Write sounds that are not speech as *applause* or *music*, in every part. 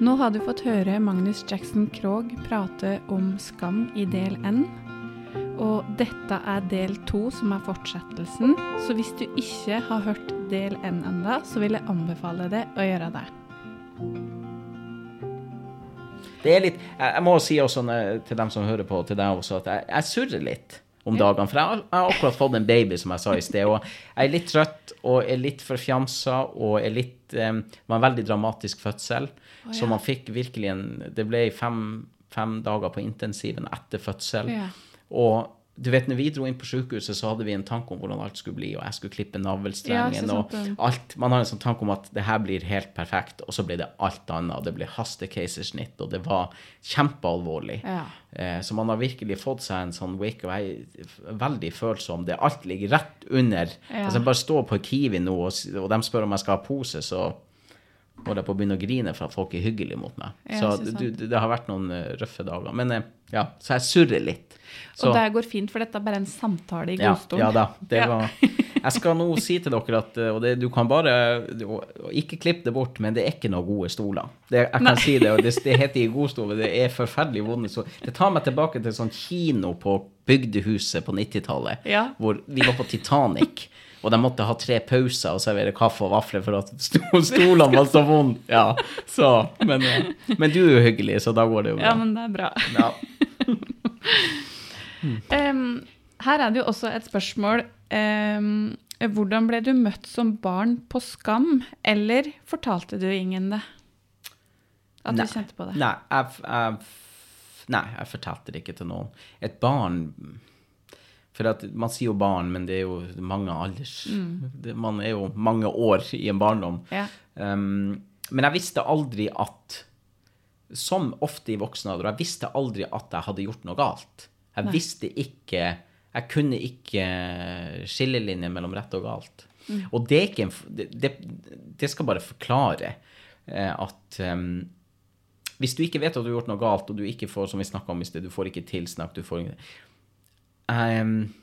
Nå har du fått høre Magnus Jackson Krogh prate om skam i del N. Og dette er del to, som er fortsettelsen. Så hvis du ikke har hørt del N enda, så vil jeg anbefale deg å gjøre det. Det er litt Jeg, jeg må si også til dem som hører på, til deg også, at jeg, jeg surrer litt om dagene. For jeg, har- akkurat fått en baby, som jeg sa i sted, og jeg er litt trøtt og er litt forfjamsa og er litt eh, Det var en veldig dramatisk fødsel, så man fikk virkelig en Det ble fem, fem dager på intensiven etter fødsel. Ja. Og du vet, når vi dro inn på sykehuset, så hadde vi en tanke om hvordan alt skulle bli, og jeg skulle klippe navlestrengen ja, og alt. Man har en sånn tanke om at det her blir helt perfekt, og så ble det alt annet. Det ble hastekeisersnitt, og det var kjempealvorlig. Ja. Eh, så man har virkelig fått seg en sånn wake, og jeg er veldig følsom. Det alt ligger rett under. Ja. Altså, jeg bare står på Kiwi nå, og, og de spør om jeg skal ha pose, så holder jeg på å begynne å grine for at folk er hyggelige mot meg. Ja, så sant. du, det har vært noen eh, røffe dager. Men eh, ja, så jeg surrer litt. Så, Og det går fint, for dette er bare en samtale i godstolen. ja da. Det var Jeg skal nå si til dere at eh, Og det, du kan bare Ikke klipp det bort, men det er ikke noen gode stoler. Det, jeg kan si det, og det, det heter i godstol, det er forferdelig vonde stoler. Det tar meg tilbake til sånn kino på Bygdehuset på 90-tallet, Ja. hvor vi var på Titanic. Og de måtte ha tre pauser og servere kaffe og vafler for at sto- stolene var så vonde. Ja, så, men, eh, men du er jo hyggelig, så da går det jo bra. Ja, men det er bra. Ja. *laughs* Em, her er det jo også et spørsmål. um, hvordan ble du møtt som barn på Skam, eller fortalte du ingen det? At Nei. du kjente på det? Nei, jeg, jeg, nei, jeg fortalte det ikke til noen. Et barn For at man sier jo barn, men det er jo mange alders det, Man er jo mange år i en barndom. Ja. Um, men jeg visste aldri at Som ofte i voksen alder, jeg visste aldri at jeg hadde gjort noe galt. Jeg visste ikke Jeg kunne ikke skillelinjer mellom rett og galt. Og det en det, det, skal bare forklare eh, at um, hvis du ikke vet at du har gjort noe galt, og du ikke får som vi om i sted, du får ikke tilsnakk du får Ehm,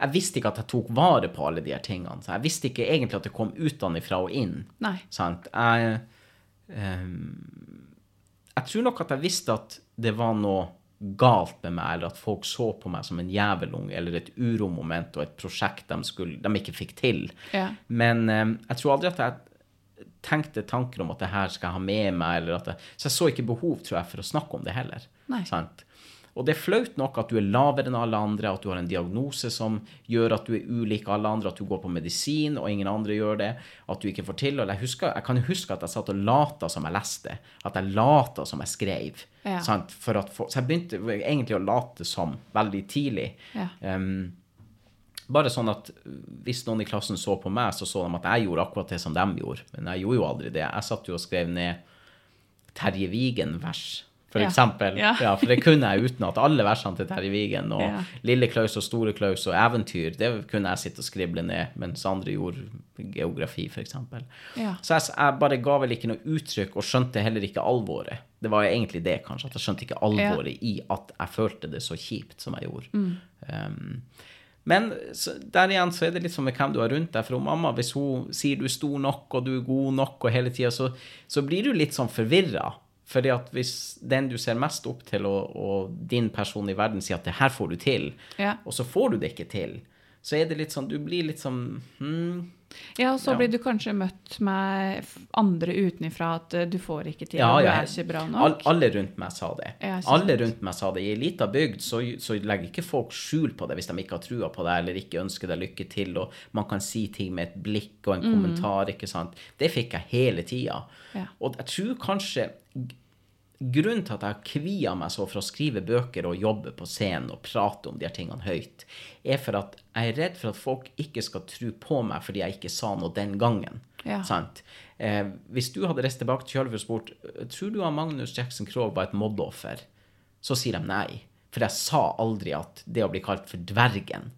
Jeg visste ikke at jeg tok vare på alle de her tingene. Så jeg visste ikke egentlig at det kom utenfra og inn. Nei. Sant? Jeg, um, jeg tror nok at jeg visste at det var noe galt med meg, eller at folk så på meg som en jævelunge eller et uromoment og et prosjekt de, skulle, de ikke fikk til. Ja. Men um, jeg tror aldri at jeg tenkte tanker om at det her skal jeg ha med meg, eller at jeg, så jeg så ikke behov, tror jeg, for å snakke om det heller. Nei. Sant? Og det er flaut nok at du er lavere enn alle andre, at du har en diagnose som gjør at du er ulik alle andre, at du går på medisin og ingen andre gjør det, at du ikke får til. Og jeg, husker, jeg kan huske at jeg satt og lata som jeg leste, at jeg lata som jeg skrev. Ja. At, for, så jeg begynte egentlig å late som veldig tidlig. Ja. Um, bare sånn at hvis noen i klassen så på meg, så så de at jeg gjorde akkurat det som de gjorde. Men jeg gjorde jo aldri det. Jeg satt jo og skrev ned Terje Vigen-vers, for Ja. eksempel. Ja. Ja, for det kunne jeg utenat. Alle versene til Terje Vigen og Ja. Lille Klaus og Store Klaus og eventyr, det kunne jeg sitte og skrible ned, mens andre gjorde geografi, eksempel. Ja. Så jeg, jeg bare ga vel ikke noe uttrykk, og skjønte heller ikke alvoret. Det var egentlig det, kanskje, at jeg skjønte ikke alvoret i at jeg følte det så kjipt som jeg gjorde. Mm. Um, men så, der igjen så er det litt som med hvem du har rundt deg. For om mamma, hvis hun sier du er stor nok og du er god nok, og hele tida, så, så blir du litt sånn forvirra. Fordi at hvis den du ser mest opp til, og, og din person i verden sier at det her får du til, Ja. og så får du det ikke til, så er det litt sånn Du blir litt sånn hmm, ja, og så Ja. blir du kanskje møtt med andre utenfra at eh, du får ikke til, Ja, og du er ikke bra All, nok. alle rundt meg sa det. Alle rundt meg sa det. I ei lita bygd så, så legger ikke folk skjul på det hvis de ikke har trua på deg eller ikke ønsker deg lykke til, og man kan si ting med et blikk og en kommentar, ikke sant. Det fikk jeg hele tida. Mm. Ja. Og jeg tror kanskje Grunnen til at jeg kvia meg så for å skrive bøker og jobbe på scenen og prate om de her tingene høyt, er for at jeg er redd for at folk ikke skal tro på meg fordi jeg ikke sa noe den gangen. Ja. Sant? Eh, hvis du hadde reist tilbake til Kjølve og spurt tror du at Magnus Jackson Krogh var et mobbeoffer, så sier de nei. For jeg sa aldri at det å bli kalt for dvergen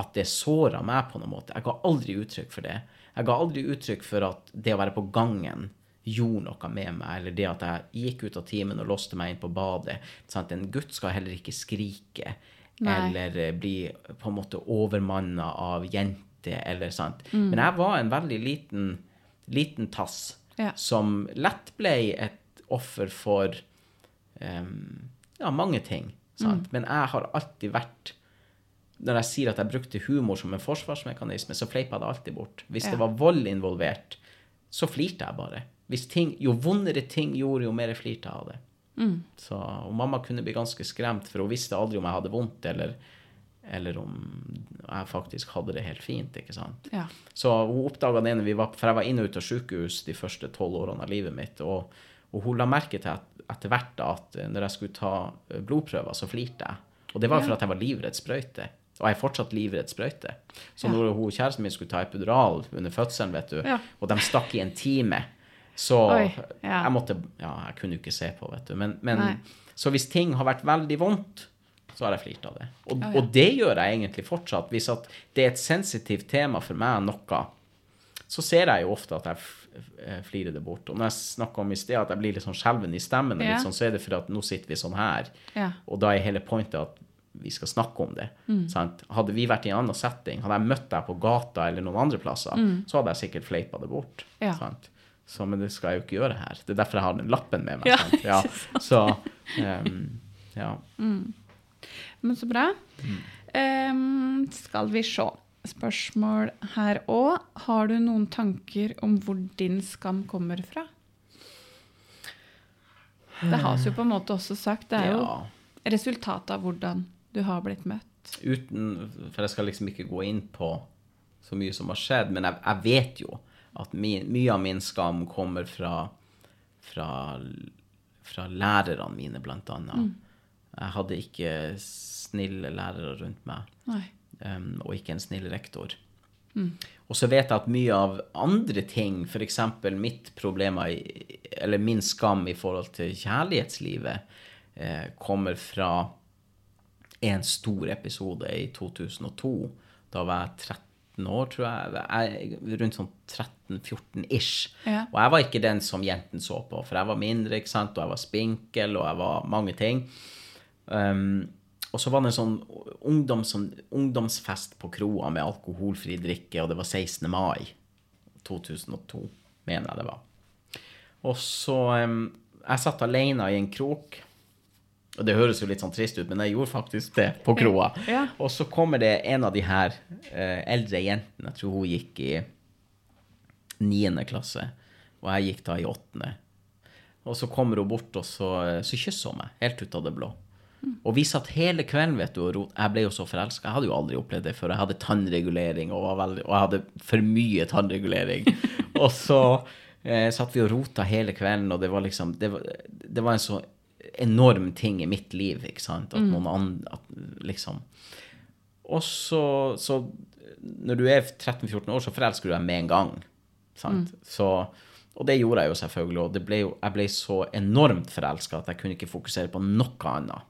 at det såra meg på noen måte. Jeg ga aldri uttrykk for det. Jeg ga aldri uttrykk for at det å være på gangen gjorde noe med meg, eller det at jeg gikk ut av timen og låste meg inn på badet. Sant? En gutt skal heller ikke skrike Nei. eller eh, bli på en måte overmanna av jenter, eller sant. Men jeg var en veldig liten, liten tass Ja. som lett ble et offer for um, ja, mange ting. Sant? Men jeg har alltid vært Når jeg sier at jeg brukte humor som en forsvarsmekanisme, så fleipa jeg det alltid bort. Hvis Ja. det var vold involvert, så flirte jeg bare. Ting, jo vondere ting gjorde, jo mer flirte jeg av det. Så, og mamma kunne bli ganske skremt, for hun visste aldri om jeg hadde vondt, eller, eller om jeg faktisk hadde det helt fint. ikke sant? Ja. Så hun oppdaga det vi var, for jeg var inne og ute av sykehus de første tolv årene av livet mitt. Og, og hun la merke til at etter hvert at når jeg skulle ta eh, blodprøver, så flirte jeg. Og det var for at jeg var livredd sprøyte. Og jeg er fortsatt livredd sprøyte. Så Ja. når hun, kjæresten min skulle ta epidural under fødselen, vet du, og de stakk i en time, så Oi, ja. jeg måtte Ja, jeg kunne jo ikke se på, vet du. Men, men så hvis ting har vært veldig vondt, så har jeg flirt av det. Og, oh, ja. og det gjør jeg egentlig fortsatt. Hvis det er et sensitivt tema for meg, noe, så ser jeg jo ofte at jeg f- flirer det bort. Og når jeg snakka om i sted at jeg blir litt sånn skjelven i stemmen, Ja. sånn, så er det fordi at nå sitter vi sånn her. Ja. Og da er hele pointet at vi skal snakke om det. Mm. Sant? Hadde vi vært i en annen setting, hadde jeg møtt deg på gata eller noen andre plasser, så hadde jeg sikkert fleipa det bort. Mm. Sant? Så, men det skal jeg jo ikke gjøre her. Det er derfor jeg har den lappen med meg. Ja? Ja. *laughs* Så um, ja. Men så bra. Ehm, skal vi se. Spørsmål her òg. Har du noen tanker om hvor din skam kommer fra? Det har vi jo på en måte også sagt. Det er jo ja. resultatet av hvordan du har blitt møtt. uten For jeg skal liksom ikke gå inn på så mye som har skjedd, men jeg, jeg vet jo at min, mye av min skam kommer fra, fra, fra lærerne mine, blant annet. Jeg hadde ikke snille lærere rundt meg, um, og ikke en snill rektor. Og så vet jeg at mye av andre ting, f.eks. mitt problem, eller min skam i forhold til kjærlighetslivet, eh, kommer fra en stor episode i 2002. Da var jeg 13 år, tror jeg. jeg rundt sånn 13-14-ish. Ja. Og jeg var ikke den som jentene så på, for jeg var mindre, ikke sant, og jeg var spinkel, og jeg var mange ting. Um, og så var det en sånn ungdom, sånn ungdomsfest på kroa med alkoholfri drikke, og det var 16. mai 2002, mener jeg det var. Og så um, Jeg satt alene i en krok. Og det høres jo litt sånn trist ut, men jeg gjorde faktisk det på kroa. Ja. Og så kommer det en av de her eh, eldre jentene, jeg tror hun gikk i niende klasse, og jeg gikk da i åttende. Og så kommer hun bort, og så, så kysser hun meg, helt ut av det blå. Og vi satt hele kvelden, vet du, og rot. Jeg ble jo så forelska. Jeg hadde jo aldri opplevd det før. Jeg hadde tannregulering, og, var veldig, og jeg hadde for mye tannregulering. *laughs* og så eh, satt vi og rota hele kvelden, og det var liksom Det var, det var en så enorm ting i mitt liv, ikke sant, at noen andre at, Liksom. Og så, så Når du er 13-14 år, så forelsker du deg med en gang. Sant? Så, og det gjorde jeg jo selvfølgelig. Og det ble jo, jeg ble så enormt forelska at jeg kunne ikke fokusere på noe annet.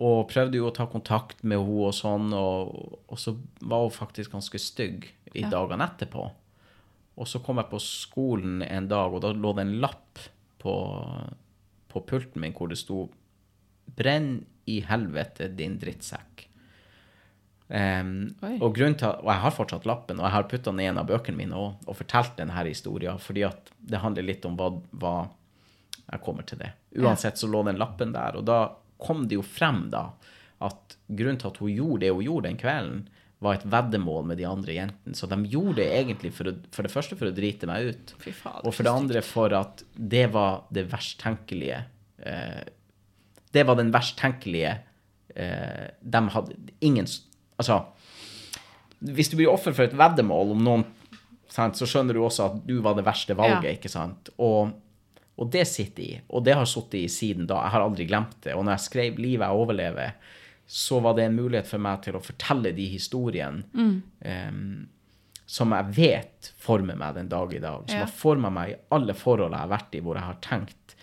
Og prøvde jo å ta kontakt med henne og sånn, og, og så var hun faktisk ganske stygg i Ja. dagene etterpå. Og så kom jeg på skolen en dag, og da lå det en lapp på, på pulten min hvor det sto 'Brenn i helvete, din drittsekk'. Um, og, til, og jeg har fortsatt lappen, og jeg har putta den i en av bøkene mine og, og fortalt denne historien, fordi at det handler litt om hva, hva Jeg kommer til det. Uansett så lå den lappen der, og da kom det jo frem da at grunnen til at hun gjorde det hun gjorde den kvelden, var et veddemål med de andre jentene. Så de gjorde det egentlig for, å, for det første for å drite meg ut, fader, og for det andre for at det var det verst tenkelige eh, Det var den verst tenkelige eh, De hadde ingen Altså, hvis du blir offer for et veddemål om noen sant, så skjønner du også at du var det verste valget, Ja. ikke sant? Og, og det sitter i, og det har sittet i siden da. Jeg har aldri glemt det. Og når jeg skrev 'Livet jeg overlever', så var det en mulighet for meg til å fortelle de historiene em, som jeg vet former meg den dag i dag. Som Ja. har forma meg i alle forhold jeg har vært i hvor jeg har tenkt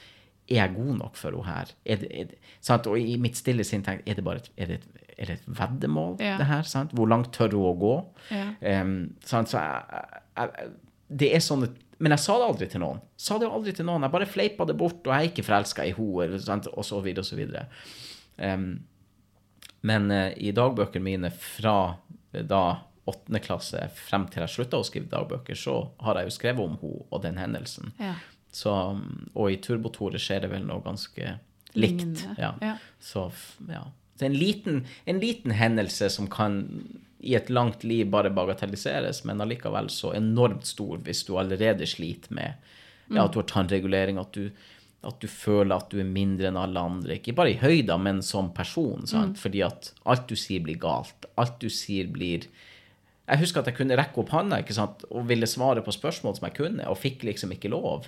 er jeg god nok for henne her? Er det, er det, sant? Og i mitt stille sinn tenkt er det bare et, er det et, er det et veddemål, Ja. det her? Sant? Hvor langt tør hun å gå? Ja. Um, sant? Så jeg, jeg, det er sånne Men jeg sa det aldri til noen. Sa det aldri til noen. Jeg bare fleipa det bort, og jeg er ikke forelska i henne, og så videre og så videre. Em, men eh, i dagbøkene mine fra eh, da åttende klasse frem til jeg slutta å skrive dagbøker, så har jeg jo skrevet om henne og den hendelsen. Ja. Så, og i Turbotore skjer det vel noe ganske likt. Ja. ja. Så ja. Så en liten, en liten hendelse som kan i et langt liv bare bagatelliseres, men allikevel så enormt stor hvis du allerede sliter med ja, at du har tannregulering, at du, at du føler at du er mindre enn alle andre. Ikke bare i høyda, men som person. Sant? Fordi at alt du sier, blir galt. Alt du sier, blir jeg husker at jeg kunne rekke opp hånda og ville svare på spørsmål som jeg kunne, og fikk liksom ikke lov.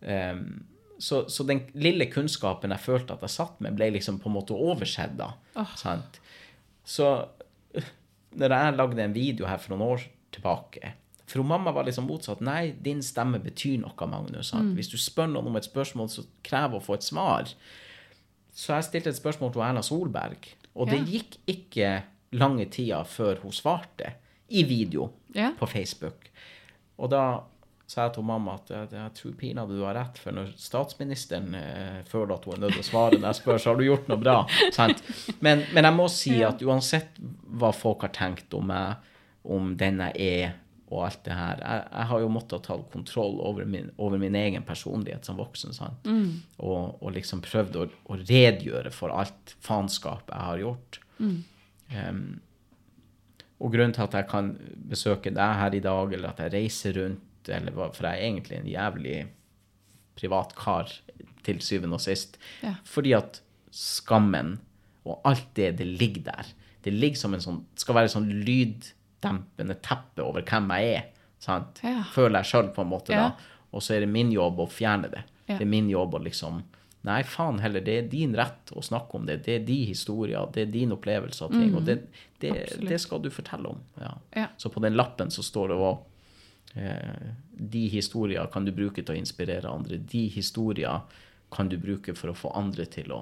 Um, så, så den lille kunnskapen jeg følte at jeg satt med, ble liksom på en måte oversett da. Sant? Så når jeg lagde en video her for noen år tilbake For mamma var liksom motsatt. Nei, din stemme betyr noe, Magnus. Mm. Hvis du spør noen om et spørsmål, så krever å få et svar. Så jeg stilte et spørsmål til Erna Solberg, og det Ja. gikk ikke lange tida før hun svarte i video Ja. på Facebook. Og da sa jeg til mamma at jeg, jeg tror pinadø du har rett, for når statsministeren eh, føler at hun er nødt til å svare når jeg spør, så har du gjort noe bra. Sant? Men, men jeg må si at uansett hva folk har tenkt om meg, om den jeg er, og alt det her, jeg, jeg har jo måttet ta kontroll over min, over min egen personlighet som voksen. Sant? Og, og liksom prøvd å, å redegjøre for alt faenskap jeg har gjort. Em, og grunnen til at jeg kan besøke deg her i dag, eller at jeg reiser rundt, eller for jeg er egentlig en jævlig privat kar til syvende og sist, Ja. fordi at skammen og alt det, det ligger der. Det ligger som en sånn, skal være en sånn lyddempende teppe over hvem jeg er, sant? Ja. Føler jeg selv på en måte Ja. da. Og så er det min jobb å fjerne det. Ja. Det er min jobb å liksom Nei, faen heller, det er din rett å snakke om det. Det er din historie, det er din opplevelse av ting. Og det, det, det skal du fortelle om. Ja. Så på den lappen så står det òg eh, De historier kan du bruke til å inspirere andre. De historier kan du bruke for å få andre til å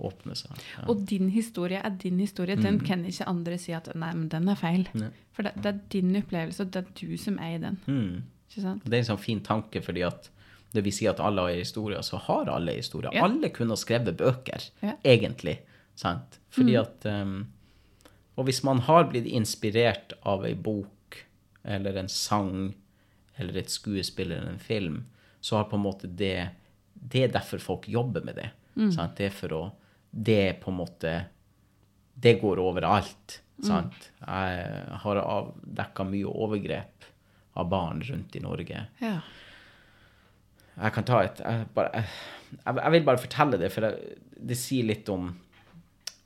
åpne seg. Ja. Og din historie er din historie. Den kan ikke andre si at nei, men den er feil. Ne. For det, det er din opplevelse, og det er du som er i den. Mm. Det er en sånn fin tanke, fordi at det vil si at alle har historier, så har alle historier. Ja. Alle kunne ha skrevet bøker, Ja. egentlig. Sant? Fordi at um, Og hvis man har blitt inspirert av ei bok eller en sang eller et skuespill eller en film, så har på en måte det Det er derfor folk jobber med det. Sant? Det er for å Det er på en måte Det går overalt. Sant? Jeg har avdekka mye overgrep av barn rundt i Norge. Ja. Jeg kan ta et Jeg, bare, jeg, jeg vil bare fortelle det, for jeg, det sier litt om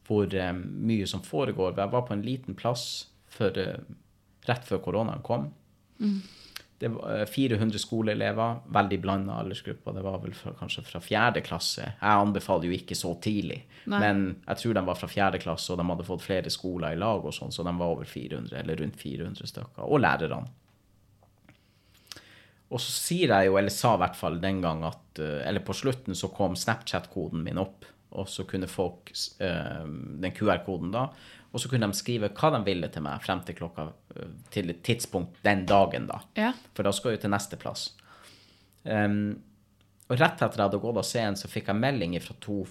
hvor um, mye som foregår. Jeg var på en liten plass for, uh, rett før koronaen kom. Det var eh, 400 skoleelever, veldig blanda aldersgrupper. Det var vel fra, kanskje fra fjerde klasse. Jeg anbefaler jo ikke så tidlig, Nei. men jeg tror de var fra fjerde klasse, og de hadde fått flere skoler i lag, og sånn, så de var over 400, eller rundt 400 stykker. Og lærerne. Og så sier jeg jo, eller sa i hvert fall den gang at eh, Eller på slutten så kom Snapchat-koden min opp, og så kunne folk eh, Den QR-koden da, og så kunne de skrive hva de ville til meg frem til klokka eh, Til et tidspunkt den dagen, da. Ja. For da skal jeg jo til neste plass. Um, og rett etter jeg hadde gått av scenen, så fikk jeg melding fra to,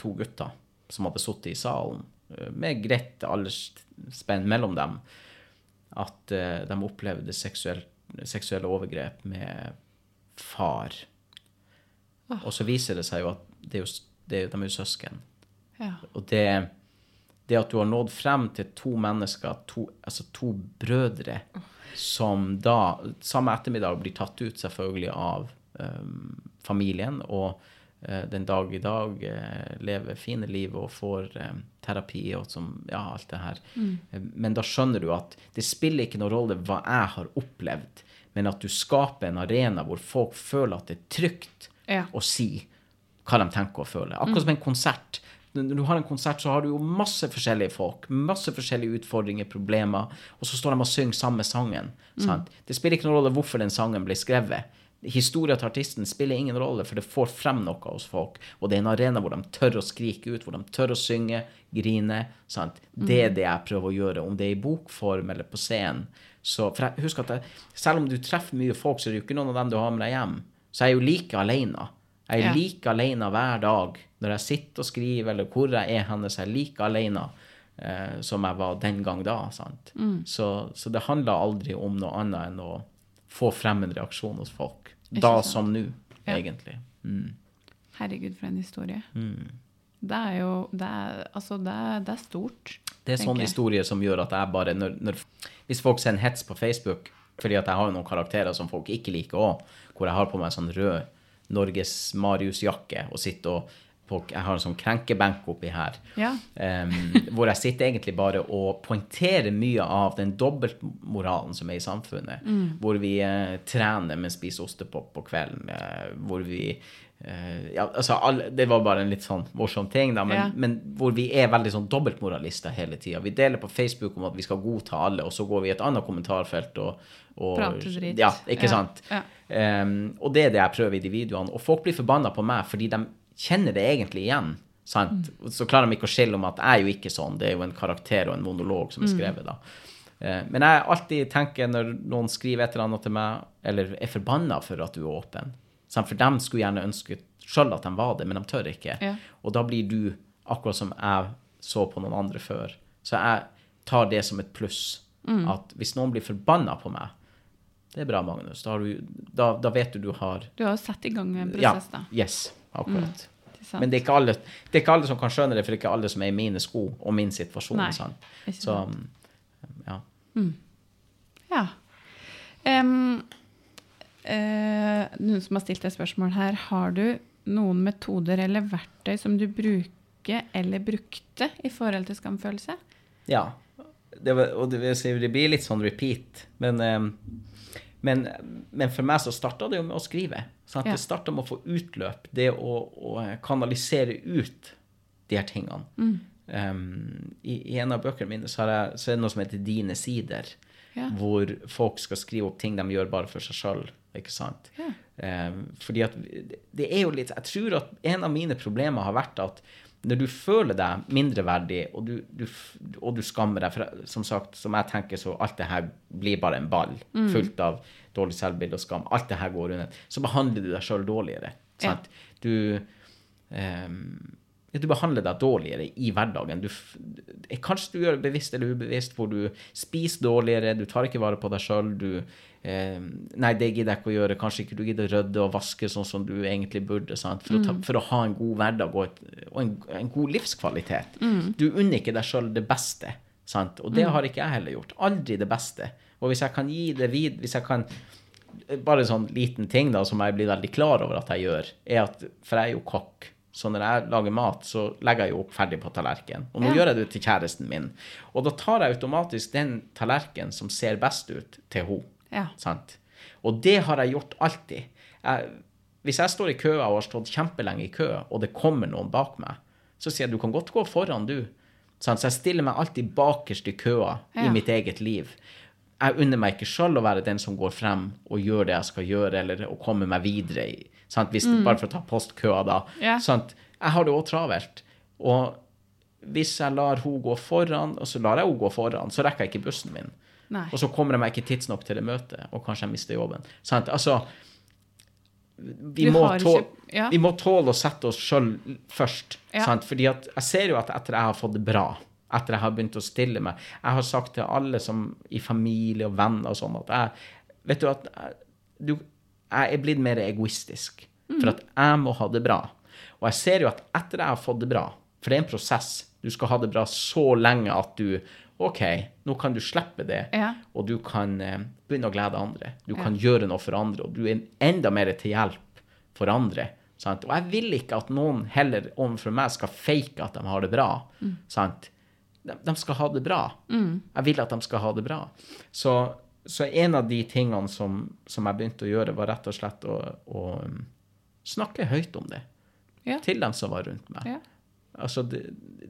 to gutter som hadde sittet i salen, eh, med greit aldersspenn mellom dem, at uh, de opplevde seksuell, seksuelle overgrep med far. Og så viser det seg jo at det er jo, det er, jo- de er jo søsken. Ja. Og det, det at du har nådd frem til to mennesker, to, altså to brødre, som da samme ettermiddag blir tatt ut selvfølgelig av um, familien, og uh, den dag i dag uh, lever fine liv og får um, terapi og som, ja, alt det her. Mm. Men da skjønner du at det spiller ikke noen rolle hva jeg har opplevd, men at du skaper en arena hvor folk føler at det er trygt Ja. å si hva de tenker og føler. Akkurat som en konsert. Når du har en konsert, så har du jo masse forskjellige folk, masse forskjellige utfordringer, problemer, og så står de og synger samme sangen. Sant? Det spiller ikke noen rolle hvorfor den sangen ble skrevet. Historia til artisten spiller ingen rolle, for det får frem noe hos folk. Og det er en arena hvor de tør å skrike ut, hvor de tør å synge, grine. Sant? Det er det jeg prøver å gjøre, om det er i bokform eller på scenen. Så, for jeg husk at jeg, selv om du treffer mye folk, så er det jo ikke noen av dem du har med deg hjem. Så jeg er jo like alene. Jeg er Ja. like alene hver dag når jeg sitter og skriver, eller hvor jeg er hennes så er like alene. eh, som jeg var den gang da. sant? Mm. Så, så det handla aldri om noe annet enn å få frem en reaksjon hos folk. Ikke Da sant? som nå, Ja. egentlig. Mm. Herregud, for en historie. Mm. Det er jo Det er, altså, det er, det er stort. Det er sånne jeg. historier som gjør at jeg bare når, når, Hvis folk sender hets på Facebook, fordi at jeg har jo noen karakterer som folk ikke liker òg, hvor jeg har på meg sånn rød Norges Marius-jakke og sitter og på, Jeg har en sånn krenkebenk oppi her. Ja. Um, hvor jeg sitter egentlig bare og poengterer mye av den dobbeltmoralen som er i samfunnet. Hvor vi uh, trener, men spiser ostepop på kvelden. Uh, hvor vi eh, ja, altså alle, Det var bare en litt sånn morsom ting, da, men, Ja. men hvor vi er veldig sånn dobbeltmoralister hele tida. Vi deler på Facebook om at vi skal godta alle, og så går vi i et annet kommentarfelt og, og Prater dritt. Ja, ikke Ja, sant? Em, og det er det jeg prøver i de videoene. Og folk blir forbanna på meg fordi de kjenner det egentlig igjen. Sant? Mm. Så klarer de ikke å skille om at jeg er jo ikke sånn, det er jo en karakter og en monolog Mm. som er skrevet da. Eh, Men jeg alltid tenker når noen skriver et eller annet til meg, eller er forbanna for at du er åpen? For de skulle gjerne ønske sjøl at de var det, men de tør ikke. Ja. Og da blir du akkurat som jeg så på noen andre før. Så jeg tar det som et pluss. Mm. At hvis noen blir forbanna på meg, det er bra, Magnus. Da, har du, da, da vet du du har Du har satt i gang en Ja. prosess, da. Yes, akkurat. Mm. sant? Men det er, ikke alle, det er ikke alle som kan skjønne det, for det er ikke alle som er i mine sko og min situasjon. Nei, sant? Så, ja. Ja. Em, eh, noen som har stilt et spørsmål her. Har du noen metoder eller verktøy som du bruker eller brukte i forhold til skamfølelse? ja. Det, var, og det, det blir litt sånn repeat, men, eh, men, men for meg så starta det jo med å skrive. Sant? Ja. Det starta med å få utløp, det å, å kanalisere ut de her tingene. Mm. Um, i, I en av bøkene mine så, har jeg, så er det noe som heter Dine sider. Ja. Hvor folk skal skrive opp ting de gjør bare for seg sjøl. Ikke sant? Ja. Eh, fordi at det- er jo litt Jeg tror at en av mine problemer har vært at når du føler deg mindreverdig, og du, du, og du skammer deg For som sagt, som jeg tenker, så alt det her blir bare en ball fullt av dårlig selvbilde og skam. Alt det her går under. Så behandler du deg sjøl dårligere. Ja. Sant? Du eh, ja, du behandler deg dårligere i hverdagen. Du, kanskje du gjør det bevisst eller ubevisst, hvor du spiser dårligere, du tar ikke vare på deg sjøl, du eh, Nei, det gidder jeg ikke å gjøre. Kanskje ikke du gidder å rydde og vaske sånn som du egentlig burde. Sant? For, å ta, for å ha en god hverdag og, et, og en, en god livskvalitet. Du unner ikke deg sjøl det beste. Sant? Og det har ikke jeg heller gjort. Aldri det beste. Og hvis jeg kan gi det vid, hvis jeg kan bare en sånn liten ting da, som jeg blir veldig klar over at jeg gjør, er at For jeg er jo kokk. Så når jeg lager mat, så legger jeg jo opp ferdig på tallerkenen. Og nå Ja. gjør jeg det til kjæresten min. Og da tar jeg automatisk den tallerkenen som ser best ut, til henne. Ja. Sant? Og det har jeg gjort alltid. Jeg, hvis jeg står i køa og har stått kjempelenge i kø, og det kommer noen bak meg, så sier jeg du kan godt gå foran, du. Sant? Så jeg stiller meg alltid bakerst i køa Ja. i mitt eget liv. Jeg unner meg ikke sjøl å være den som går frem og gjør det jeg skal gjøre, eller å komme meg videre. Hvis, Bare for å ta postkøa, da. Yeah. Sant? Jeg har det òg travelt. Og hvis jeg lar hun gå foran, og så lar jeg hun gå foran, så rekker jeg ikke bussen min. Nei. Og så kommer de meg ikke tidsnok til det møtet, og kanskje jeg mister jobben. Sant? Altså, vi må, tåle, ikke- ja. vi må tåle å sette oss sjøl først. Ja. Sant? Fordi at jeg ser jo at etter jeg har fått det bra, etter jeg har begynt å stille meg Jeg har sagt til alle som i familie og venner og sånn at jeg Vet du at jeg, du, jeg er blitt mer egoistisk. Mm. For at jeg må ha det bra. Og jeg ser jo at etter jeg har fått det bra, for det er en prosess Du skal ha det bra så lenge at du OK, nå kan du slippe det, Ja. og du kan eh, begynne å glede andre. Du Ja. kan gjøre noe for andre, og du er enda mer til hjelp for andre. Sant? Og jeg vil ikke at noen heller overfor meg skal fake at de har det bra. Sant? De, de skal ha det bra. Jeg vil at de skal ha det bra. Så, så en av de tingene som, som jeg begynte å gjøre, var rett og slett å, å um, snakke høyt om det Ja. til dem som var rundt meg. Altså, det,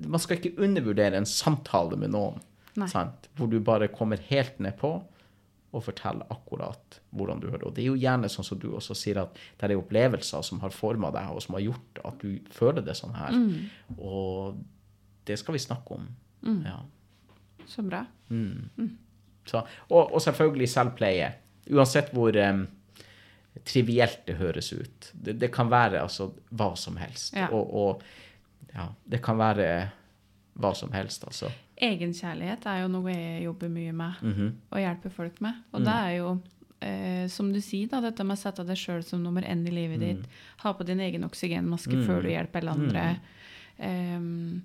man skal ikke undervurdere en samtale med noen? Hvor du bare kommer helt ned på og forteller akkurat hvordan du hører. Og det er jo gjerne sånn som du også sier, at det er opplevelser som har forma deg, og som har gjort at du føler det sånn her. Mm. Og det skal vi snakke om. Ja. Så bra. Så, og, og selvfølgelig selvpleie. Uansett hvor um, trivielt det høres ut. Det, det kan være altså hva som helst. Ja. Og, og ja, det kan være hva som helst, altså. Egenkjærlighet er jo noe jeg jobber mye med Mhm. og hjelper folk med. Og det er jo, eh, som du sier, da, dette med å sette deg sjøl som nummer én i livet ditt. Ha på din egen oksygenmaske før du hjelper alle andre. em,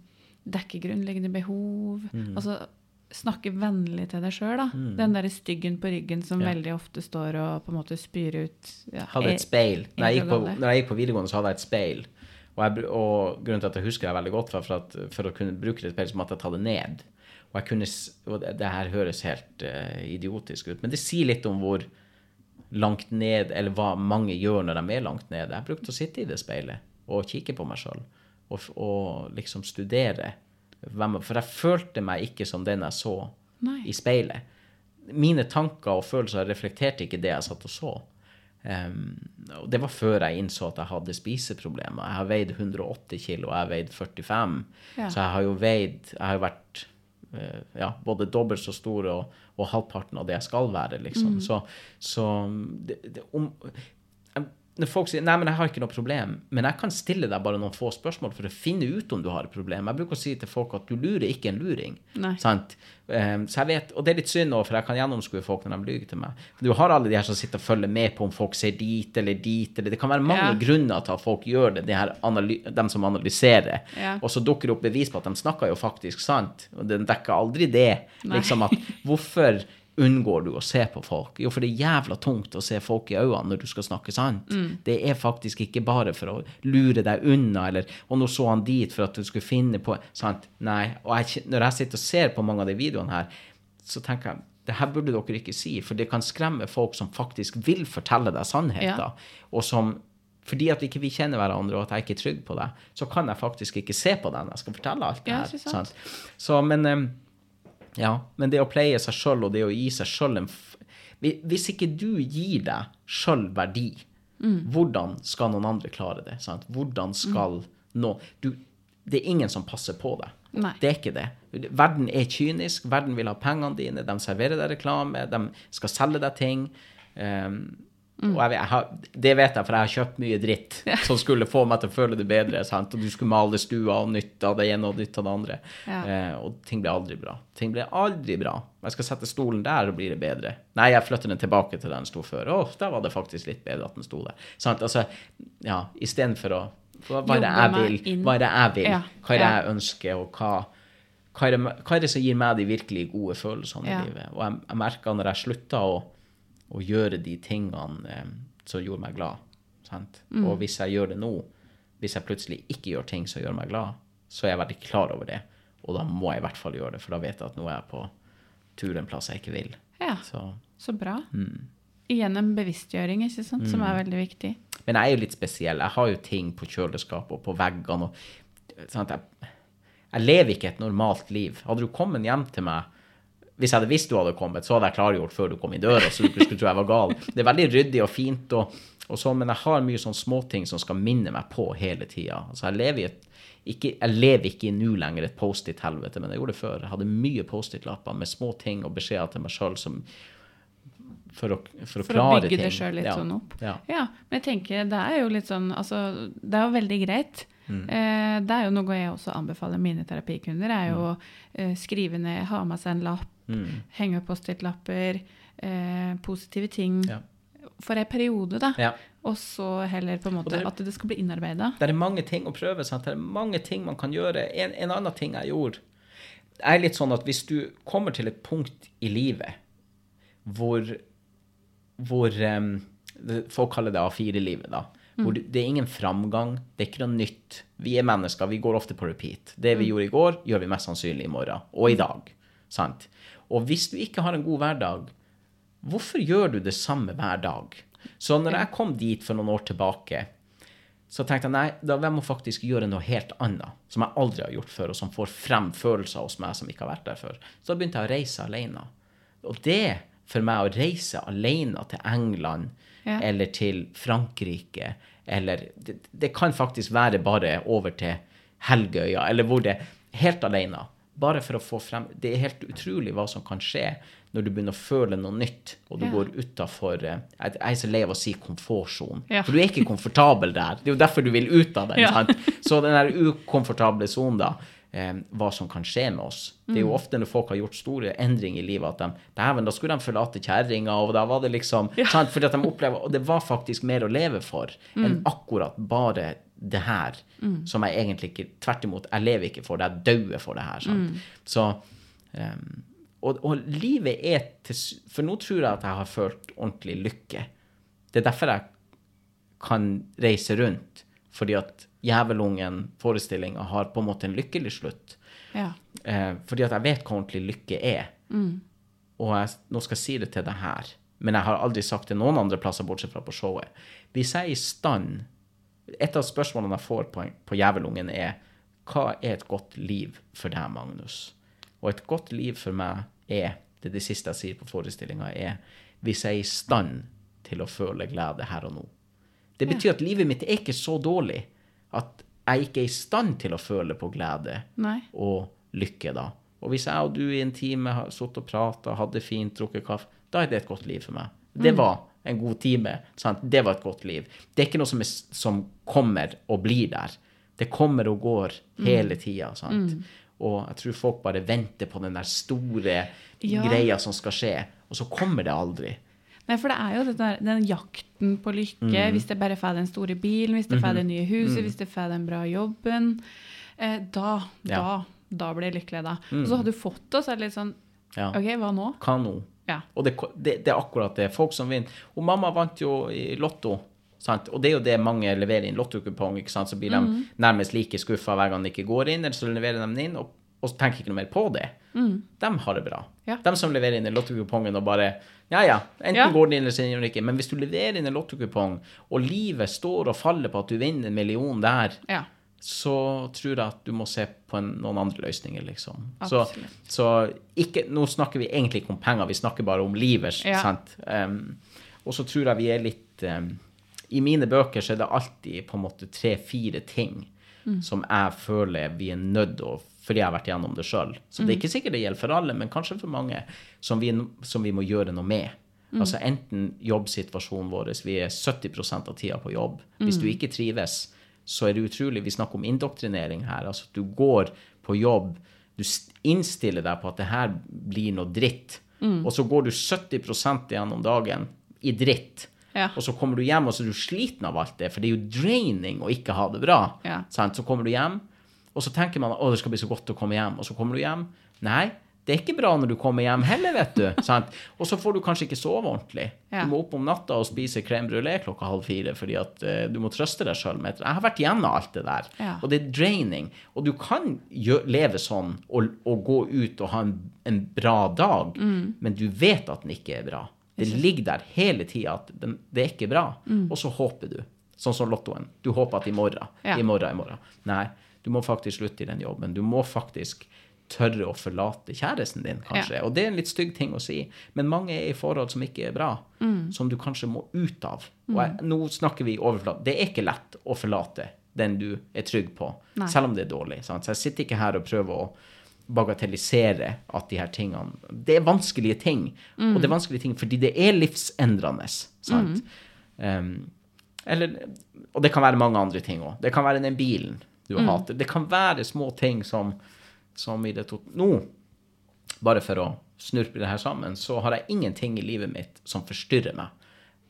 dekke grunnleggende behov. Altså snakke vennlig til deg sjøl, da. Den derre styggen på ryggen som Ja. veldig ofte står og på en måte spyr ut ja, hadde et speil. Når jeg, på, når jeg gikk på videregående, så hadde jeg et speil. Og, jeg, og grunnen til at jeg husker det veldig godt, var for at for å kunne bruke det speilet, så måtte jeg ta det ned. Og, kunne, og det, det her høres helt uh, idiotisk ut, men det sier litt om hvor langt ned, eller hva mange gjør når de er langt nede. Jeg brukte å sitte i det speilet og kikke på meg sjøl, og, og liksom studere. Hvem, for jeg følte meg ikke som den jeg så Nei. i speilet. Mine tanker og følelser reflekterte ikke det jeg satt og så. Em, og det var før jeg innså at jeg hadde spiseproblemer. Jeg har veid 180 kilo, og jeg har veid 45. Ja. Så jeg har jo veid Jeg har jo vært uh, ja, både dobbelt så stor og, og halvparten av det jeg skal være, liksom. Så, så det, det, om, når folk sier nei, men jeg har ikke noe problem, men jeg kan stille deg bare noen få spørsmål for å finne ut om du har et problem. Jeg bruker å si til folk at du lurer ikke en luring. Sant? Um, så jeg vet, Og det er litt synd nå, for jeg kan gjennomskue folk når de lyver til meg. For Du har alle de her som sitter og følger med på om folk ser dit eller dit. eller Det kan være mange Ja. grunner til at folk gjør det, de, de som analyserer. Ja. Og så dukker det opp bevis på at de snakker jo faktisk sant. Og den dekker aldri det. Nei. Liksom at Hvorfor unngår du å se på folk? Jo, for det er jævla tungt å se folk i øynene når du skal snakke sant. Mm. Det er faktisk ikke bare for å lure deg unna, eller Og nå så han dit for at du skulle finne på Sant? Nei. Og jeg, når jeg sitter og ser på mange av de videoene her, så tenker jeg det her burde dere ikke si, for det kan skremme folk som faktisk vil fortelle deg sannheten. Ja. og som fordi at ikke vi kjenner hverandre, og at jeg ikke er trygg på deg, så kan jeg faktisk ikke se på deg når jeg skal fortelle alt det her. Ja? Så, men ja, men det å pleie seg sjøl og det å gi seg sjøl en Hvis ikke du gir deg sjøl verdi, Mm. hvordan skal noen andre klare det? Sant? Hvordan skal nå du, Det er ingen som passer på deg. Nei. Det er ikke det. Verden er kynisk. Verden vil ha pengene dine. De serverer deg reklame. De skal selge deg ting. Um, Mm. Og jeg, jeg har, det vet jeg, for jeg har kjøpt mye dritt som skulle få meg til å føle det bedre. Sant? Og du skulle male stua og nytte av det ene og nytte av det andre. Ja. Eh, og ting ble aldri bra. Ting ble aldri bra. Jeg skal sette stolen der, og blir det bedre. Nei, jeg flytter den tilbake til der den sto før. Å, der var det faktisk litt bedre at den sto der. Sant? Altså, ja, istedenfor å Hva er det jeg vil? Hva er det jeg vil? Hva er det jeg ønsker, og hva hva er, det, hva er det som gir meg de virkelig gode følelsene Ja. i livet? Og jeg, jeg merka når jeg slutta å, å gjøre de tingene eh, som gjorde meg glad. Sant? Mm. Og hvis jeg gjør det nå, hvis jeg plutselig ikke gjør ting som gjør meg glad, så er jeg veldig klar over det. Og da må jeg i hvert fall gjøre det, for da vet jeg at nå er jeg på tur en plass jeg ikke vil. Ja, Så, så bra. Mm. Igjen en bevisstgjøring, ikke sant, som er veldig viktig. men jeg er jo litt spesiell. Jeg har jo ting på kjøleskapet og på veggene. Og, sant? Jeg, jeg lever ikke et normalt liv. Hadde du kommet hjem til meg hvis jeg hadde visst du hadde kommet, så hadde jeg klargjort før du kom i døra, så du skulle tro jeg var gal. Det er veldig ryddig og fint, og, og sånn, men jeg har mye sånn småting som skal minne meg på hele tida. Altså, jeg lever i et ikke, jeg lever ikke i nå lenger et Post-It-helvete, men jeg gjorde det før. Jeg hadde mye Post-It-lapper med små ting og beskjeder til meg sjøl for å, for å For å bygge ting. det sjøl litt Ja. sånn opp. Ja. Ja, men jeg tenker det er jo litt sånn Altså, det er jo veldig greit. Mm. Eh, det er jo noe jeg også anbefaler mine terapikunder, er jo Mm. eh, skrive ned, ha med seg en lapp, henge opp Post-It-lapper, eh, positive ting Ja. for en periode, da. Ja. Og så heller på en måte det- at det skal bli innarbeida. Det er mange ting å prøve. Sant? Det er mange ting man kan gjøre. En, en annen ting jeg gjorde er litt sånn at hvis du kommer til et punkt i livet hvor, hvor um, Folk kaller det A4-livet, da. Hvor det er ingen framgang, det er ikke noe nytt. Vi er mennesker, vi går ofte på repeat. Det vi gjorde i går, gjør vi mest sannsynlig i morgen. Og i dag. Sant? Og hvis du ikke har en god hverdag, hvorfor gjør du det samme hver dag? Så når jeg kom dit for noen år tilbake, så tenkte jeg nei, da jeg må faktisk gjøre noe helt annet, som jeg aldri har gjort før, og som får frem følelser hos meg som ikke har vært der før. Så da begynte jeg å reise alene. Og det, for meg å reise alene til England, Ja. eller til Frankrike, eller det, det kan faktisk være bare over til Helgøya, eller hvor det Helt alene. Bare for å få frem Det er helt utrolig hva som kan skje når du begynner å føle noe nytt, og du Ja. går utafor Jeg jeg er så lei av å si komfortsonen. Ja. For du er ikke komfortabel der. Det er jo derfor du vil ut av den. Ja. sant? Så den der ukomfortable sonen, da, eh, hva som kan skje med oss. Det er jo ofte når folk har gjort store endringer i livet, at de Dæven, da skulle de forlate kjerringa, og da var det liksom sant? Fordi at de opplever Og det var faktisk mer å leve for enn akkurat bare det her, som jeg egentlig ikke Tvert imot, jeg lever ikke for det, jeg dauer for det her. Sant? Så um, og, og livet er til For nå tror jeg at jeg har følt ordentlig lykke. Det er derfor jeg kan reise rundt. Fordi at Jævelungen-forestillinga har på en måte en lykkelig slutt. Ja. Eh, fordi at jeg vet hva ordentlig lykke er. Og jeg, nå skal jeg si det til deg her, men jeg har aldri sagt det noen andre plasser bortsett fra på showet. Hvis jeg er i stand Et av spørsmålene jeg får på, på Jævelungen, er hva er et godt liv for deg, Magnus? Og et godt liv for meg er det er det siste jeg sier på forestillinga, er hvis jeg er i stand til å føle glede her og nå. Det betyr at livet mitt er ikke så dårlig at jeg ikke er i stand til å føle på glede Nei. og lykke, da. Og hvis jeg og du i en time har sittet og prata, hadde fint, drukket kaffe, da er det et godt liv for meg. Det var en god time. Sant? Det var et godt liv. Det er ikke noe som, er, som kommer og blir der. Det kommer og går hele tida. Mm. Og jeg tror folk bare venter på den der store Ja. greia som skal skje, og så kommer det aldri. Nei, for det er jo der, den jakten på lykke, Mm. hvis det bare får den store bilen, hvis det får det nye huset, hvis det får den bra jobben, eh, da, Ja. Mm. da, da blir jeg lykkelig da. Og så har du fått det, og så er det litt sånn, Ja. ok, hva nå? Hva nå? Ja. Og det, det, det er akkurat det. Folk som vinner. Og mamma vant jo i Lotto. Sant? Og det er jo det mange leverer inn lottokupong. Så blir Mhm. de nærmest like skuffa hver gang de ikke går inn, eller så leverer de den inn, og, og så tenker ikke noe mer på det. De har det bra. Mhm. Ja. De som leverer inn en lottokupongen og bare Ja, ja, enten Ja. går den inn eller så ikke. Men hvis du leverer inn en lottokupong, og livet står og faller på at du vinner en million der, Ja. så tror jeg at du må se på en, noen andre løsninger, liksom. Så, Absolutt. så ikke, nå snakker vi egentlig ikke om penger, vi snakker bare om livet, Ja. sant? Um, og så tror jeg vi er litt um, I mine bøker så er det alltid på en måte tre-fire ting som jeg føler vi er nødt til å fordi jeg har vært gjennom det sjøl. Så det er ikke sikkert det gjelder for alle, men kanskje for mange, som vi, som vi må gjøre noe med. Altså enten jobbsituasjonen vår, vi er 70% av tida på jobb. Hvis du ikke trives, så er det utrolig Vi snakker om indoktrinering her. Altså at du går på jobb, du innstiller deg på at det her blir noe dritt, og så går du 70% gjennom dagen i dritt. Ja. Og så kommer du hjem, og så er du sliten av alt det, for det er jo draining å ikke ha det bra. Ja. Så kommer du hjem, og så tenker man at det skal bli så godt å komme hjem. Og så kommer du hjem. Nei, det er ikke bra når du kommer hjem heller, vet du. *laughs* Og så får du kanskje ikke sove ordentlig. Ja. Du må opp om natta og spise crème brulé klokka halv fire fordi at uh, du må trøste deg sjøl med Jeg har vært gjennom alt det der. Ja. Og det er draining. Og du kan gjø leve sånn og, og gå ut og ha en, en bra dag, Mm. men du vet at den ikke er bra. Det ligger der hele tida at den, det er ikke bra. Og så håper du. Sånn som lottoen. Du håper at i morgen, Ja. i morgen, i morgen. Nei, du må faktisk slutte i den jobben. Du må faktisk tørre å forlate kjæresten din, kanskje. Og det er en litt stygg ting å si, men mange er i forhold som ikke er bra, som du kanskje må ut av. Og jeg, nå snakker vi overflat. Det er ikke lett å forlate den du er trygg på, Nei. selv om det er dårlig. Sant? Så jeg sitter ikke her og prøver å bagatellisere at de her tingene Det er vanskelige ting. Og det er vanskelige ting fordi det er livsendrende. Sant? Um, eller, og det kan være mange andre ting òg. Det kan være den bilen du hater. Det kan være små ting som, som i det tot... Nå, bare for å snurpe det her sammen, så har jeg ingenting i livet mitt som forstyrrer meg.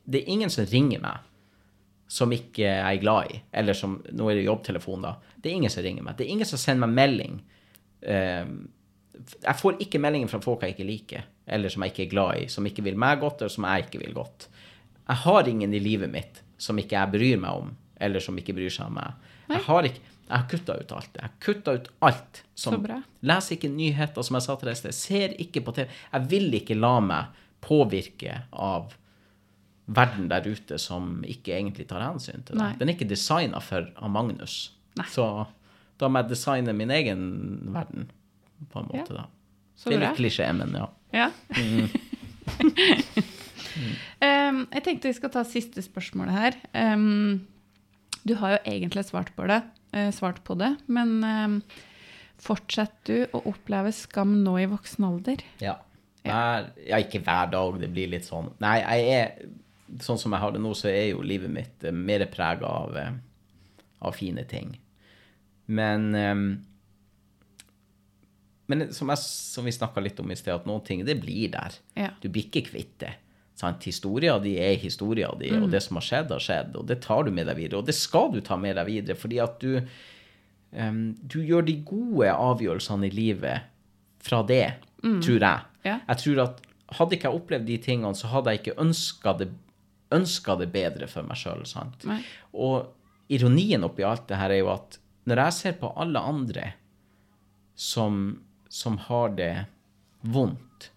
Det er ingen som ringer meg som ikke jeg er glad i, eller som Nå er det jobbtelefon, da. Det er ingen som ringer meg. Det er ingen som sender meg melding. Eh, jeg får ikke meldinger fra folk jeg ikke liker, eller som jeg ikke er glad i, som ikke vil meg godt, eller som jeg ikke vil godt. Jeg har ingen i livet mitt som ikke jeg bryr meg om, eller som ikke bryr seg om meg. Jeg har ikke jeg har kutta ut alt. Jeg har kutta ut alt. Som, Så bra. Leser ikke nyheter, som jeg sa til deg i sted. Ser ikke på TV. Jeg vil ikke la meg påvirke av verden der ute som ikke egentlig tar hensyn til det. Nei. Den er ikke designa for av Magnus. Nei. Så da må jeg designe min egen verden, på en måte, Ja. da. Så det er litt klisjé, men ja. Ja. *laughs* um, jeg tenkte vi skal ta siste spørsmålet her. Um, du har jo egentlig svart på det, svart på det men um, fortsetter du å oppleve skam nå i voksen alder? Ja. Hver, ja, ikke hver dag, det blir litt sånn. Nei, jeg er Sånn som jeg har det nå, så er jo livet mitt eh, mer prega av, eh, av fine ting. Men eh, Men som, jeg, som vi snakka litt om i sted, at noen ting det blir der. Ja. Du blir ikke kvitt det. Sant? Historia di er historia di, og det som har skjedd, har skjedd. Og det tar du med deg videre. Og det skal du ta med deg videre, fordi at du um, Du gjør de gode avgjørelsene i livet fra det, tror jeg. Ja. Jeg tror at hadde ikke jeg opplevd de tingene, så hadde jeg ikke ønska det, det bedre for meg sjøl. Og ironien oppi alt det her er jo at når jeg ser på alle andre som, som har det vondt,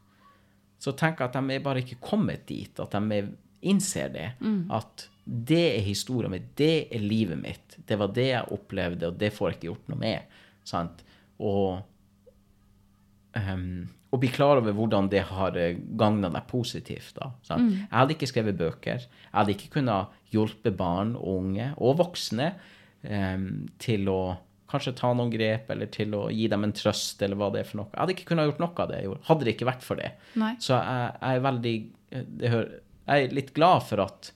så jeg at de er bare ikke kommet dit. At de er, innser det. At det er historien min, det er livet mitt. Det var det jeg opplevde, og det får jeg ikke gjort noe med. Sant? Og um, og bli klar over hvordan det har gagna deg positivt. Da, sant? Jeg hadde ikke skrevet bøker. Jeg hadde ikke kunnet hjelpe barn og unge, og voksne, um, til å kanskje ta noen grep, eller til å gi dem en trøst, eller hva det er for noe. Jeg hadde ikke kunnet gjort noe av det jeg gjorde, hadde det ikke vært for det. Nei. Så jeg, jeg er veldig det hører, Jeg er litt glad for at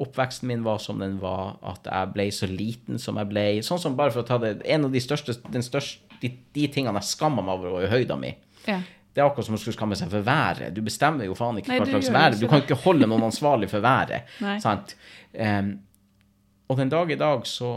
oppveksten min var som den var, at jeg ble så liten som jeg ble. Sånn som bare for å ta det, En av de største, den største, de, de tingene jeg skammer meg over, var jo høyda mi. Ja. Det er akkurat som å skulle skamme seg for været. Du bestemmer jo faen ikke Nei, hva slags vær. Du kan ikke holde noen ansvarlig for været. *laughs* Em, og den dag i dag så,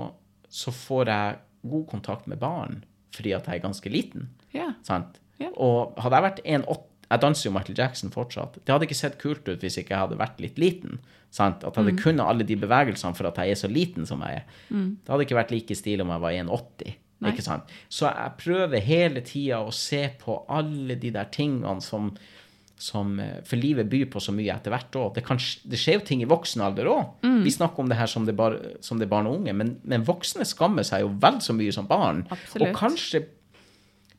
så får jeg god kontakt med barn fordi at jeg er ganske liten. Yeah. Sant? Ja. Og hadde jeg vært 1,8 Jeg danser jo Michael Jackson fortsatt. Det hadde ikke sett kult ut hvis ikke jeg hadde vært litt liten. Sant? At jeg hadde kunnet alle de bevegelsene for at jeg er så liten som jeg er. Det hadde ikke vært like stilig om jeg var 1,80. Ikke sant? Så jeg prøver hele tida å se på alle de der tingene som, som eh, For livet byr på så mye etter hvert òg. Det, det skjer jo ting i voksen alder òg. Vi snakker om det her som det, bar, som det er barn og unge, men, men voksne skammer seg jo vel så mye som barn. Absolutt. Og kanskje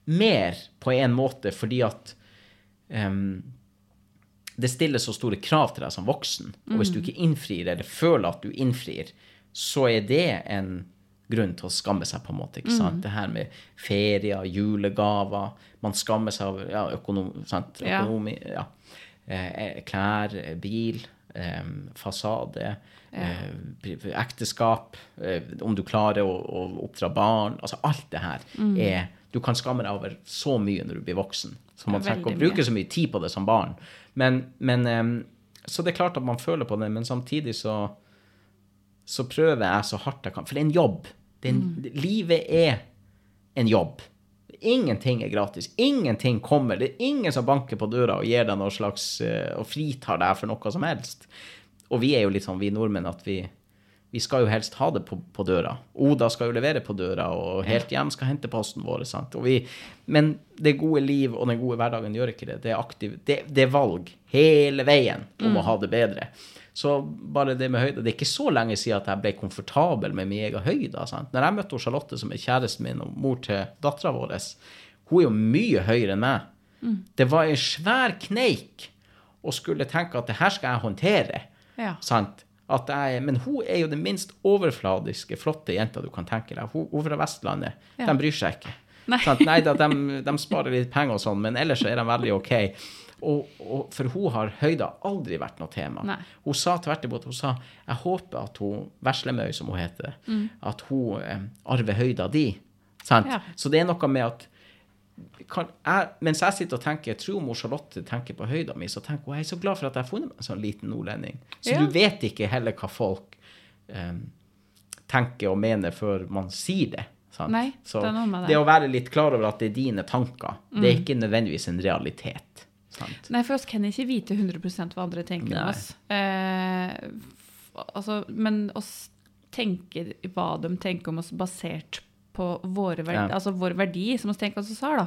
mer på en måte fordi at um, det stiller så store krav til deg som voksen. Og hvis du ikke innfrir, eller føler at du innfrir, så er det en grunn til å skamme seg, på en måte. ikke sant? Det her med ferier, julegaver Man skammer seg over ja, økonom, sant? Økonomi ja. Eh, klær, eh, bil, eh, fasade, eh, ekteskap, eh, om du klarer å, å oppdra barn Altså alt det her er Du kan skamme deg over så mye når du blir voksen. Så man trenger å bruke så mye tid på det som barn. Men, men Så det er klart at man føler på det, men samtidig så så prøver jeg så hardt jeg kan. For det er en jobb. Det er en, Livet er en jobb. Ingenting er gratis. Ingenting kommer. Det er ingen som banker på døra og gir deg noe slags eh, og fritar deg for noe som helst. Og vi er jo litt sånn, vi nordmenn, at vi, vi skal jo helst ha det på, på døra. Oda skal jo levere på døra, og Helt hjem skal hente posten vår. Vi, men det gode liv og den gode hverdagen gjør ikke det. Det er, aktiv, det, det er valg hele veien om å ha det bedre. Så bare det med høyde Det er ikke så lenge siden at jeg ble komfortabel med min egen høyde. Sant? Når jeg møtte Charlotte, som er kjæresten min og mor til dattera vår, hun er jo mye høyere enn meg. Det var en svær kneik å skulle tenke at det her skal jeg håndtere. Ja. Sant? Jeg, men hun er jo den minst overfladiske, flotte jenta du kan tenke deg. Hun, hun fra Vestlandet. Ja. De bryr seg ikke. Nei. Sant? Nei da, de, de sparer litt penger og sånn, men ellers er de veldig OK. Og, og, for hun har høyda aldri vært noe tema. Nei. Hun sa tvert imot hun sa, jeg håper at hun, Veslemøy som hun heter, at hun eh, arver høyda di. Sant? Ja. Så det er noe med at kan, jeg, mens jeg sitter og tenker, jeg tror mor Charlotte tenker på høyda mi, så tenker hun jeg er så glad for at jeg har funnet meg en sånn liten nordlending. Så Ja. du vet ikke heller hva folk eh, tenker og mener før man sier det. Sant? Nei, så det det. å være litt klar over at det er dine tanker, det er ikke nødvendigvis en realitet. Sant? Nei, for oss kan ikke vite 100 hva andre tenker om oss. Eh, altså, men oss tenker hva de tenker om oss basert på våre verdi, Ja. Mm. altså vår verdi, som vi tenker oss har. da.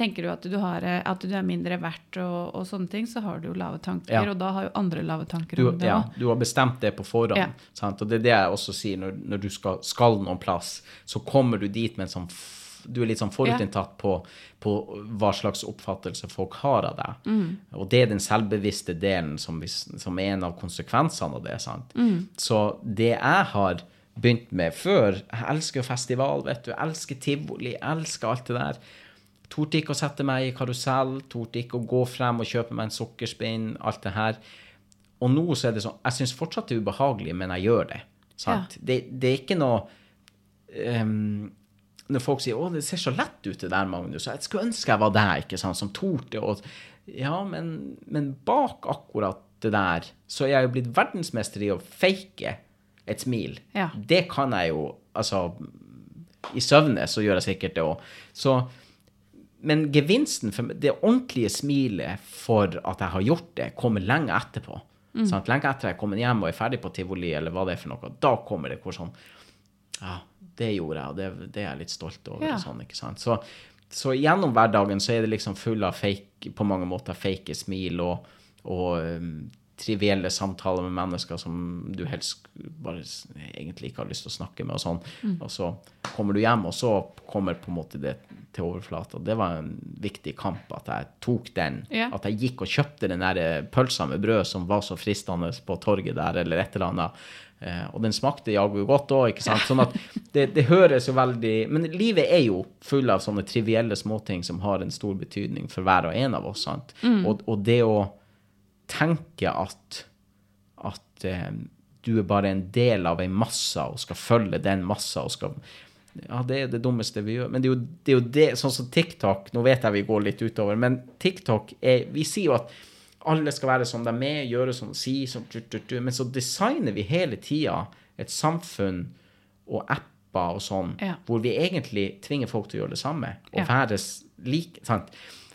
Tenker du at du, har, eh, at du er mindre verdt og, og sånne ting, så har du jo lave tanker, Ja. og da har jo andre lave tanker Du, om det ja, også. du har bestemt det på forhånd. Og det er det jeg også sier når, når du skal, skal noen plass, så kommer du dit med en sånn du er litt sånn forutinntatt på, på hva slags oppfattelse folk har av deg. Mm. Og det er den selvbevisste delen som, vi, som er en av konsekvensene av det. sant? Mm. Så det jeg har begynt med før Jeg elsker festival, vet du. Jeg elsker tivoli. Jeg elsker alt det der. Torde ikke å sette meg i karusell, torde ikke å gå frem og kjøpe meg en sukkerspinn, alt det her. Og nå så er det sånn Jeg syns fortsatt det er ubehagelig, men jeg gjør det. Sant? Det, det er ikke noe ehm, når folk sier 'Å, det ser så lett ut, det der, Magnus', jeg skulle ønske jeg var deg, ikke sant, som torde å Ja, men, men bak akkurat det der, så er jeg jo blitt verdensmester i å fake et smil. Ja. Det kan jeg jo, altså I søvne så gjør jeg sikkert det òg. Så men gevinsten, for det ordentlige smilet for at jeg har gjort det, kommer lenge etterpå. Sant? Lenge etter jeg er kommet hjem og er ferdig på tivoli, eller hva det er for noe. Da kommer det hvor sånn Ja, det gjorde jeg, og det, det er jeg litt stolt over. Ja. sånn, ikke sant? Så, så gjennom hverdagen så er det liksom full av fake, på mange måter fake smil og, og um, trivielle samtaler med mennesker som du helst bare egentlig ikke har lyst til å snakke med, og sånn. Og så kommer du hjem, og så kommer på en måte det til overflata. Det var en viktig kamp at jeg tok den. Yeah. At jeg gikk og kjøpte den der eh, pølsa med brød som var så fristende på torget der, eller et eller annet. Eh, og den smakte jaggu godt òg, ikke sant. Sånn at *laughs* det, det høres jo veldig Men livet er jo full av sånne trivielle småting som har en stor betydning for hver og en av oss, sant. Og, og det å tenke at, at eh, du er bare en del av en masse og skal følge den massa og skal Ja, det er det dummeste vi gjør. Men det er jo det, er jo det sånn som TikTok Nå vet jeg vi går litt utover, men TikTok er Vi sier jo at alle skal være som de er, gjøre som de sier, som tut, tut, tut, men så designer vi hele tida et samfunn og apper og sånn, Ja. hvor vi egentlig tvinger folk til å gjøre det samme, og Ja. være like. Sant?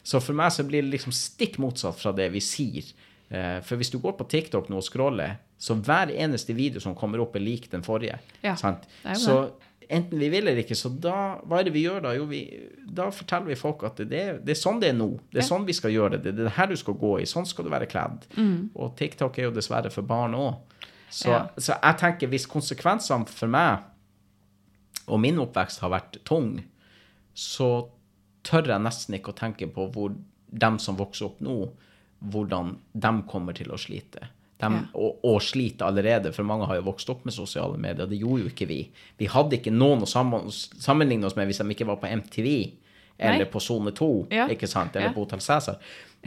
Så for meg så blir det liksom stikk motsatt fra det vi sier. Eh, For hvis du går på TikTok nå og scroller, så hver eneste video som kommer opp, er lik den forrige. Ja, Så enten vi vil eller ikke, så da, hva er det vi gjør da? Jo, vi, da forteller vi folk at det, det er sånn det er nå. Det er Ja. sånn vi skal gjøre det. Det er det her du skal gå i. Sånn skal du være kledd. Mm. Og TikTok er jo dessverre for barn òg. Så, Ja. så jeg tenker hvis konsekvensene for meg og min oppvekst har vært tung, så tør jeg nesten ikke å tenke på hvor dem som vokser opp nå, hvordan de kommer til å slite. De, Ja. og, og sliter allerede, for mange har jo vokst opp med sosiale medier. Det gjorde jo ikke vi. Vi hadde ikke noen å sammenligne oss med hvis de ikke var på MTV eller Nei. på Sone 2, Ja. ikke sant? eller Ja. på Hotell Cæsar.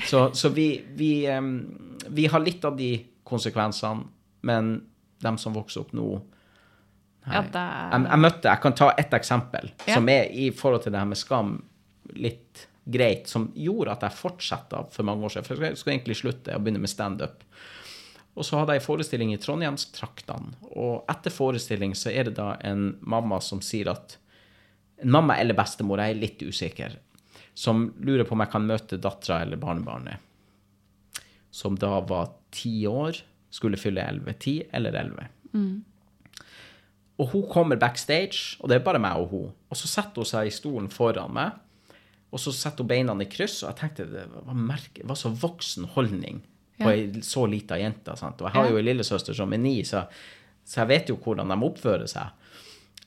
Så, så vi, vi, um, vi har litt av de konsekvensene, men dem som vokser opp nå Ja, det er jeg, jeg møtte, jeg kan ta ett eksempel, Ja. som er i forhold til det her med skam litt greit, som gjorde at jeg fortsatte for mange år siden. For jeg skulle egentlig slutte og begynne med standup. Og så hadde jeg en forestilling i Trondheimstraktene, og etter forestilling så er det da en mamma som sier at En mamma eller bestemor, jeg er litt usikker, som lurer på om jeg kan møte dattera eller barnebarnet, som da var ti år, skulle fylle elleve. Ti eller elleve. Og hun kommer backstage, og det er bare meg og hun. Og så setter hun seg i stolen foran meg, og så setter hun beina i kryss, og jeg tenkte det var, merke, det var så voksen holdning på Ja. ei så lita jente. Sant? Og jeg har jo ei lillesøster som er ni, så, så jeg vet jo hvordan de oppfører seg.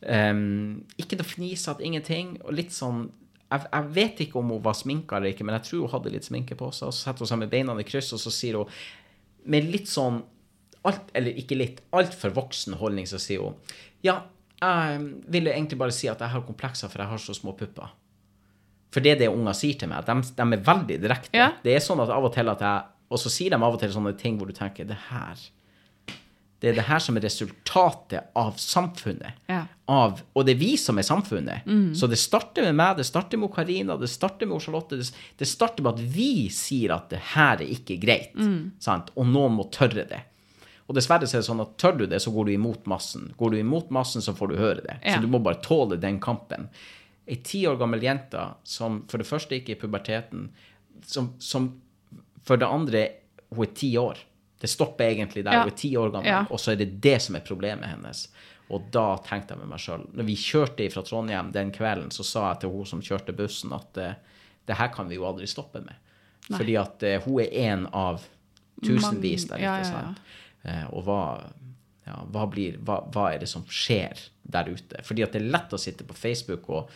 Um, ikke noe fnisete, ingenting. Og litt sånn jeg, jeg vet ikke om hun var sminka eller ikke, men jeg tror hun hadde litt sminke på seg. Og så setter hun seg med beina i kryss, og så sier hun med litt sånn alt, eller ikke litt, altfor voksen holdning, så sier hun ja, jeg ville egentlig bare si at jeg har komplekser for jeg har så små pupper. For det er det unger sier til meg. De, de er veldig direkte. Ja. Det er sånn at av og til at jeg Og så sier de av og til sånne ting hvor du tenker det her Det er det her som er resultatet av samfunnet. Ja. Av, og det er vi som er samfunnet. Så det starter med meg, det starter med Karina, det starter med Charlotte. Det, det starter med at vi sier at det her er ikke greit. Sant? Og noen må tørre det. Og dessverre så er det sånn at tør du det, så går du imot massen. Går du imot massen, så får du høre det. Ja. Så du må bare tåle den kampen. Ei ti år gammel jente som for det første ikke er i puberteten, som, som for det andre hun er ti år. Det stopper egentlig der Ja. hun er ti år gammel, Ja. og så er det det som er problemet hennes. Og da tenkte jeg med meg sjøl Når vi kjørte fra Trondheim den kvelden, så sa jeg til hun som kjørte bussen, at eh, det her kan vi jo aldri stoppe med. Fordi at uh, hun er en av tusenvis der Mange- ja, ja, ja. sant? Eh, og hva, ja, hva, blir, hva, hva er det som skjer der ute? Fordi at det er lett å sitte på Facebook og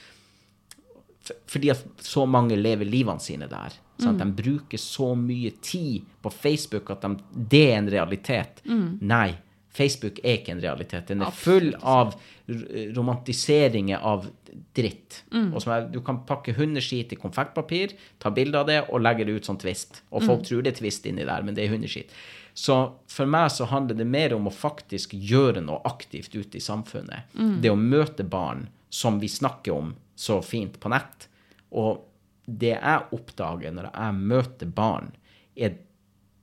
Fordi at så mange lever livene sine der. Sant? Mm. De bruker så mye tid på Facebook at de, det er en realitet. Mm. Nei, Facebook er ikke en realitet. Den er full av romantiseringer av dritt. Mm. Og som er, du kan pakke hundeskit i konfektpapir, ta bilde av det og legge det ut som twist. Og folk tror det er twist inni der, men det er hundeskit. Så for meg så handler det mer om å faktisk gjøre noe aktivt ute i samfunnet. Det å møte barn som vi snakker om, så fint på nett. Og det jeg oppdager når jeg møter barn, er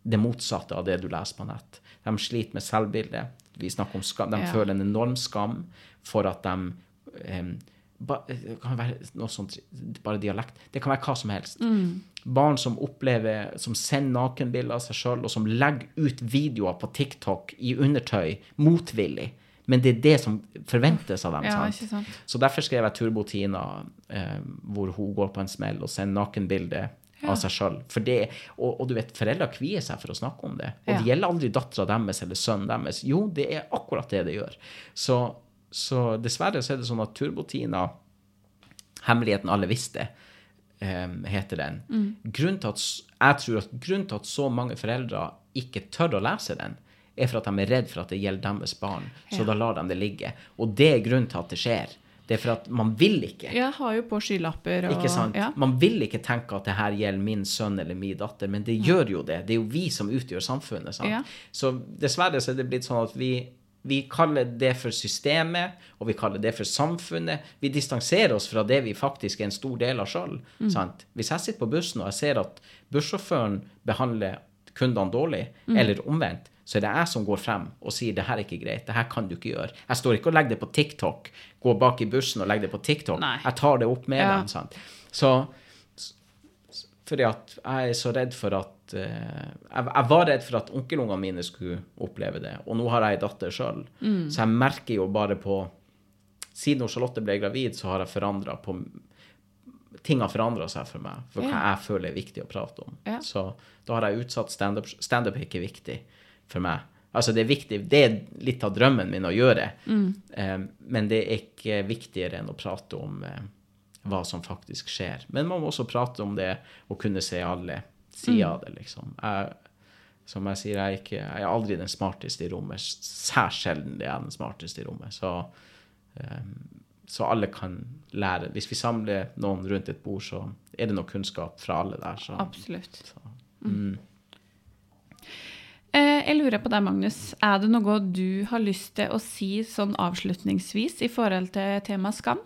det motsatte av det du leser på nett. De sliter med selvbilde. Vi snakker om skam. De Ja. føler en enorm skam for at de um, ba, Det kan være noe sånt, bare dialekt. Det kan være hva som helst. Barn som opplever, som sender nakenbilder av seg sjøl, og som legger ut videoer på TikTok i undertøy motvillig. Men det er det som forventes av dem. Ja, sant? sant. Så derfor skrev jeg Turbo Tina, eh, hvor hun går på en smell og sender nakenbilde Ja. av seg sjøl. Og, og du vet, foreldre kvier seg for å snakke om det. Og det gjelder aldri dattera deres eller sønnen deres. Jo, det er akkurat det det gjør. Så, så dessverre så er det sånn at Turbo Tina, hemmeligheten alle visste, eh, heter den. Grunnen til at, jeg tror at grunnen til at så mange foreldre ikke tør å lese den, er for at de er redd for at det gjelder deres barn. Så Ja. da lar de det ligge. Og det er grunnen til at det skjer. Det er for at man vil ikke. Jeg har jo på skylapper og Ikke sant? Ja. Man vil ikke tenke at det her gjelder min sønn eller min datter, men det gjør jo det. Det er jo vi som utgjør samfunnet. Sant? Ja. Så dessverre så er det blitt sånn at vi, vi kaller det for systemet, og vi kaller det for samfunnet. Vi distanserer oss fra det vi faktisk er en stor del av sjøl. Hvis jeg sitter på bussen og jeg ser at bussjåføren behandler kundene dårlig, eller omvendt, så er det jeg som går frem og sier det her er ikke greit, det her kan du ikke gjøre. Jeg står ikke og legger det på TikTok, går bak i bussen og legger det på TikTok. Nei. Jeg tar det opp med Ja. dem. sant? Så fordi at jeg er så redd for at uh, jeg, jeg var redd for at onkelungene mine skulle oppleve det, og nå har jeg ei datter sjøl. Mm. Så jeg merker jo bare på Siden Charlotte ble gravid, så har jeg forandra på Ting har forandra seg for meg, for hva jeg føler er viktig å prate om. Ja. Så da har jeg utsatt standup. Standup er ikke viktig for meg. Altså, det er viktig, det er litt av drømmen min å gjøre, Mm. eh, men det er ikke viktigere enn å prate om eh, hva som faktisk skjer. Men man må også prate om det og kunne se alle sider av det, liksom. Jeg, som jeg sier, jeg er, ikke, jeg er aldri den smarteste i rommet. Særs sjelden er den smarteste i rommet. Så, eh, så alle kan lære. Hvis vi samler noen rundt et bord, så er det noe kunnskap fra alle der. Så, Absolutt. så mm. Eh, Jeg lurer på deg, Magnus. Er det noe du har lyst til å si sånn avslutningsvis i forhold til temaet skam?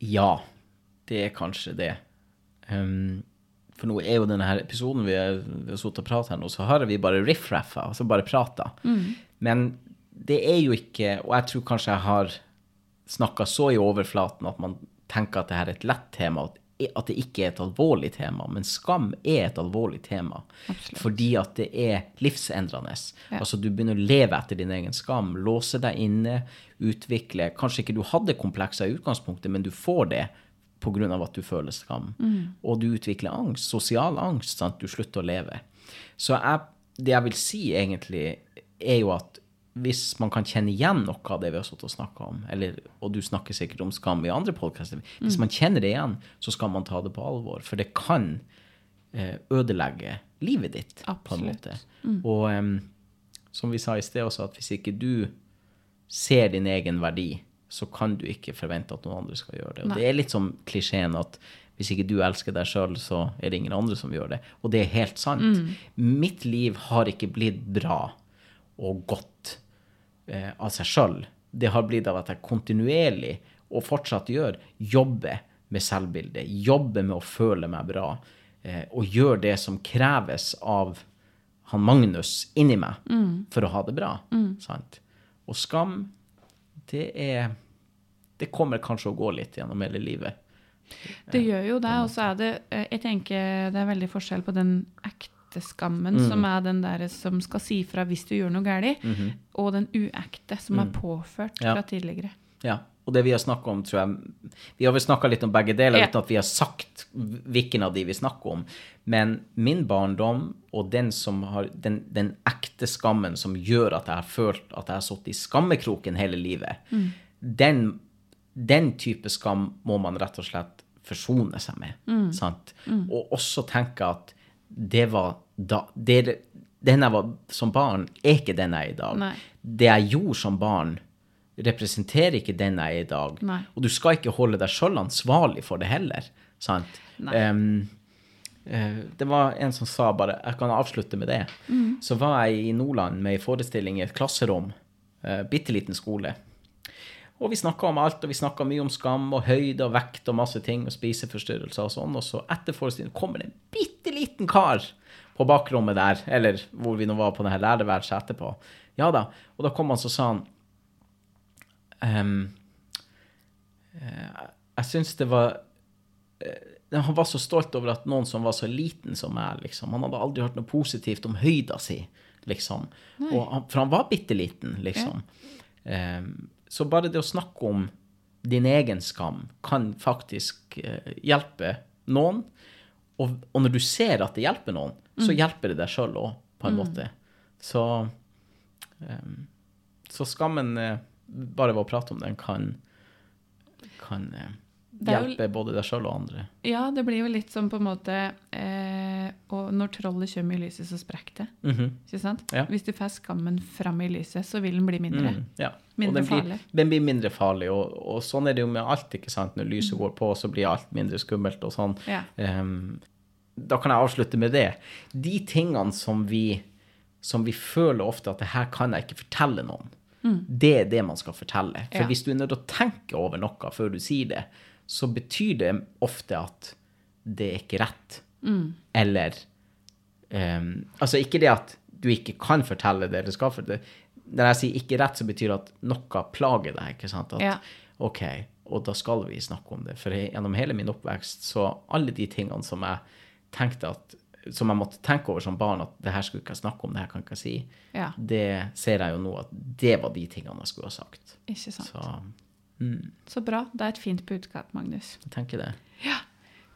Ja, det er kanskje det. Um, for nå er jo denne her episoden vi har sittet og pratet her nå, så har vi bare riff-raffa, altså bare prata. Men det er jo ikke Og jeg tror kanskje jeg har snakka så i overflaten at man tenker at det her er et lett tema, at det ikke er et alvorlig tema. Men skam er et alvorlig tema. Absolutt. Fordi at det er livsendrende. Ja. Altså du begynner å leve etter din egen skam, låse deg inne, utvikle Kanskje ikke du hadde komplekser i utgangspunktet, men du får det pga. at du føler skam. Og du utvikler angst, sosial angst, sant? du slutter å leve. Så jeg, det jeg vil si egentlig, er jo at hvis man kan kjenne igjen noe av det vi har stått og snakka om, eller, og du snakker sikkert om skam i andre podkaster, hvis man kjenner det igjen, så skal man ta det på alvor. For det kan eh, ødelegge livet ditt på en måte. måte. Og um, som vi sa i sted også, at hvis ikke du ser din egen verdi, så kan du ikke forvente at noen andre skal gjøre det. Og Nei. det er litt som klisjeen at hvis ikke du elsker deg sjøl, så er det ingen andre som gjør det. Og det er helt sant. Mitt liv har ikke blitt bra og godt eh, av seg sjøl. Det har blitt av at jeg kontinuerlig, og fortsatt gjør, jobber med selvbildet. Jobber med å føle meg bra. Eh, og gjør det som kreves av han Magnus inni meg for å ha det bra. Sant? Og skam, det er Det kommer kanskje å gå litt gjennom hele livet. Det gjør jo det, og så er det eh, Jeg tenker det er veldig forskjell på den ekte skammen, som er den der som skal si fra hvis du gjør noe galt, og den uekte, som er påført Ja. fra tidligere. Ja. Og det vi har snakka om, tror jeg Vi har vel snakka litt om begge deler, Ja. uten at vi har sagt hvilken av de vi snakker om. Men min barndom og den, som har, den, den ekte skammen som gjør at jeg har følt at jeg har sittet i skammekroken hele livet, den, den type skam må man rett og slett forsone seg med. Sant? Og også tenke at det var da det, Den jeg var som barn, er ikke den jeg er i dag. Nei. Det jeg gjorde som barn, representerer ikke den jeg er i dag. Nei. Og du skal ikke holde deg sjøl ansvarlig for det heller. Sant? Um, eh, det var en som sa bare Jeg kan avslutte med det. Så var jeg i Nordland med en forestilling i et klasserom. Uh, Bitte liten skole. Og vi snakka om alt, og vi snakka mye om skam og høyde og vekt og masse ting og spiseforstyrrelser og sånn. Og så etter forestillingen kommer det en bitte liten kar på bakrommet der, eller hvor vi nå var på det her lærerværelset etterpå. Ja da. Og da kom han så sa han ehm, eh, Jeg syns det var eh, Han var så stolt over at noen som var så liten som meg, liksom. Han hadde aldri hørt noe positivt om høyda si, liksom. Han, for han var bitte liten, liksom. Ehm, så bare det å snakke om din egen skam kan faktisk uh, hjelpe noen. Og, og når du ser at det hjelper noen, så hjelper det deg sjøl òg, på en måte. Så, um, så skammen, eh, bare ved å prate om den, kan, kan eh, er jo- hjelpe både deg sjøl og andre. Ja, det blir jo litt som på en måte eh, Og når trollet kommer i lyset, så sprekker det. Ikke sant? Ja. Hvis du får skammen fram i lyset, så vil den bli mindre. Mm, ja. Mindre og den blir, farlig. Den blir mindre farlig, og, og sånn er det jo med alt. ikke sant? Når lyset går på, så blir alt mindre skummelt og sånn. Ja. Um, da kan jeg avslutte med det. De tingene som vi, som vi føler ofte at det her kan jeg ikke fortelle noen, det er det man skal fortelle. For Mm. Hvis du er nødt til å tenke over noe før du sier det, så betyr det ofte at det er ikke rett. Mm. Eller um, Altså ikke det at du ikke kan fortelle det, eller skal fortelle det. Når jeg sier ikke rett, så betyr det at noe plager deg. ikke sant? At, Ja. OK, og da skal vi snakke om det. For gjennom hele min oppvekst, så alle de tingene som jeg tenkte at som jeg måtte tenke over som barn, at det her skulle ikke jeg snakke om, det her kan ikke jeg si, Ja. det ser jeg jo nå at det var de tingene jeg skulle ha sagt. Ikke sant. Så Så bra. Det er et fint budskap, Magnus. jeg tenker det.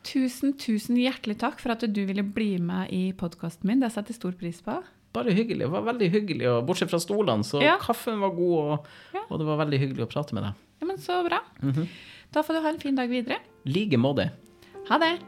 Tusen, tusen hjertelig takk for at du ville bli med i podkasten min. Det setter jeg stor pris på. Bare hyggelig. Det var veldig hyggelig. Og bortsett fra stolene, så Ja. kaffen var god, og, Ja. og det var veldig hyggelig å prate med deg. Ja, men Så bra. Da får du ha en fin dag videre. I like måte. Ha det.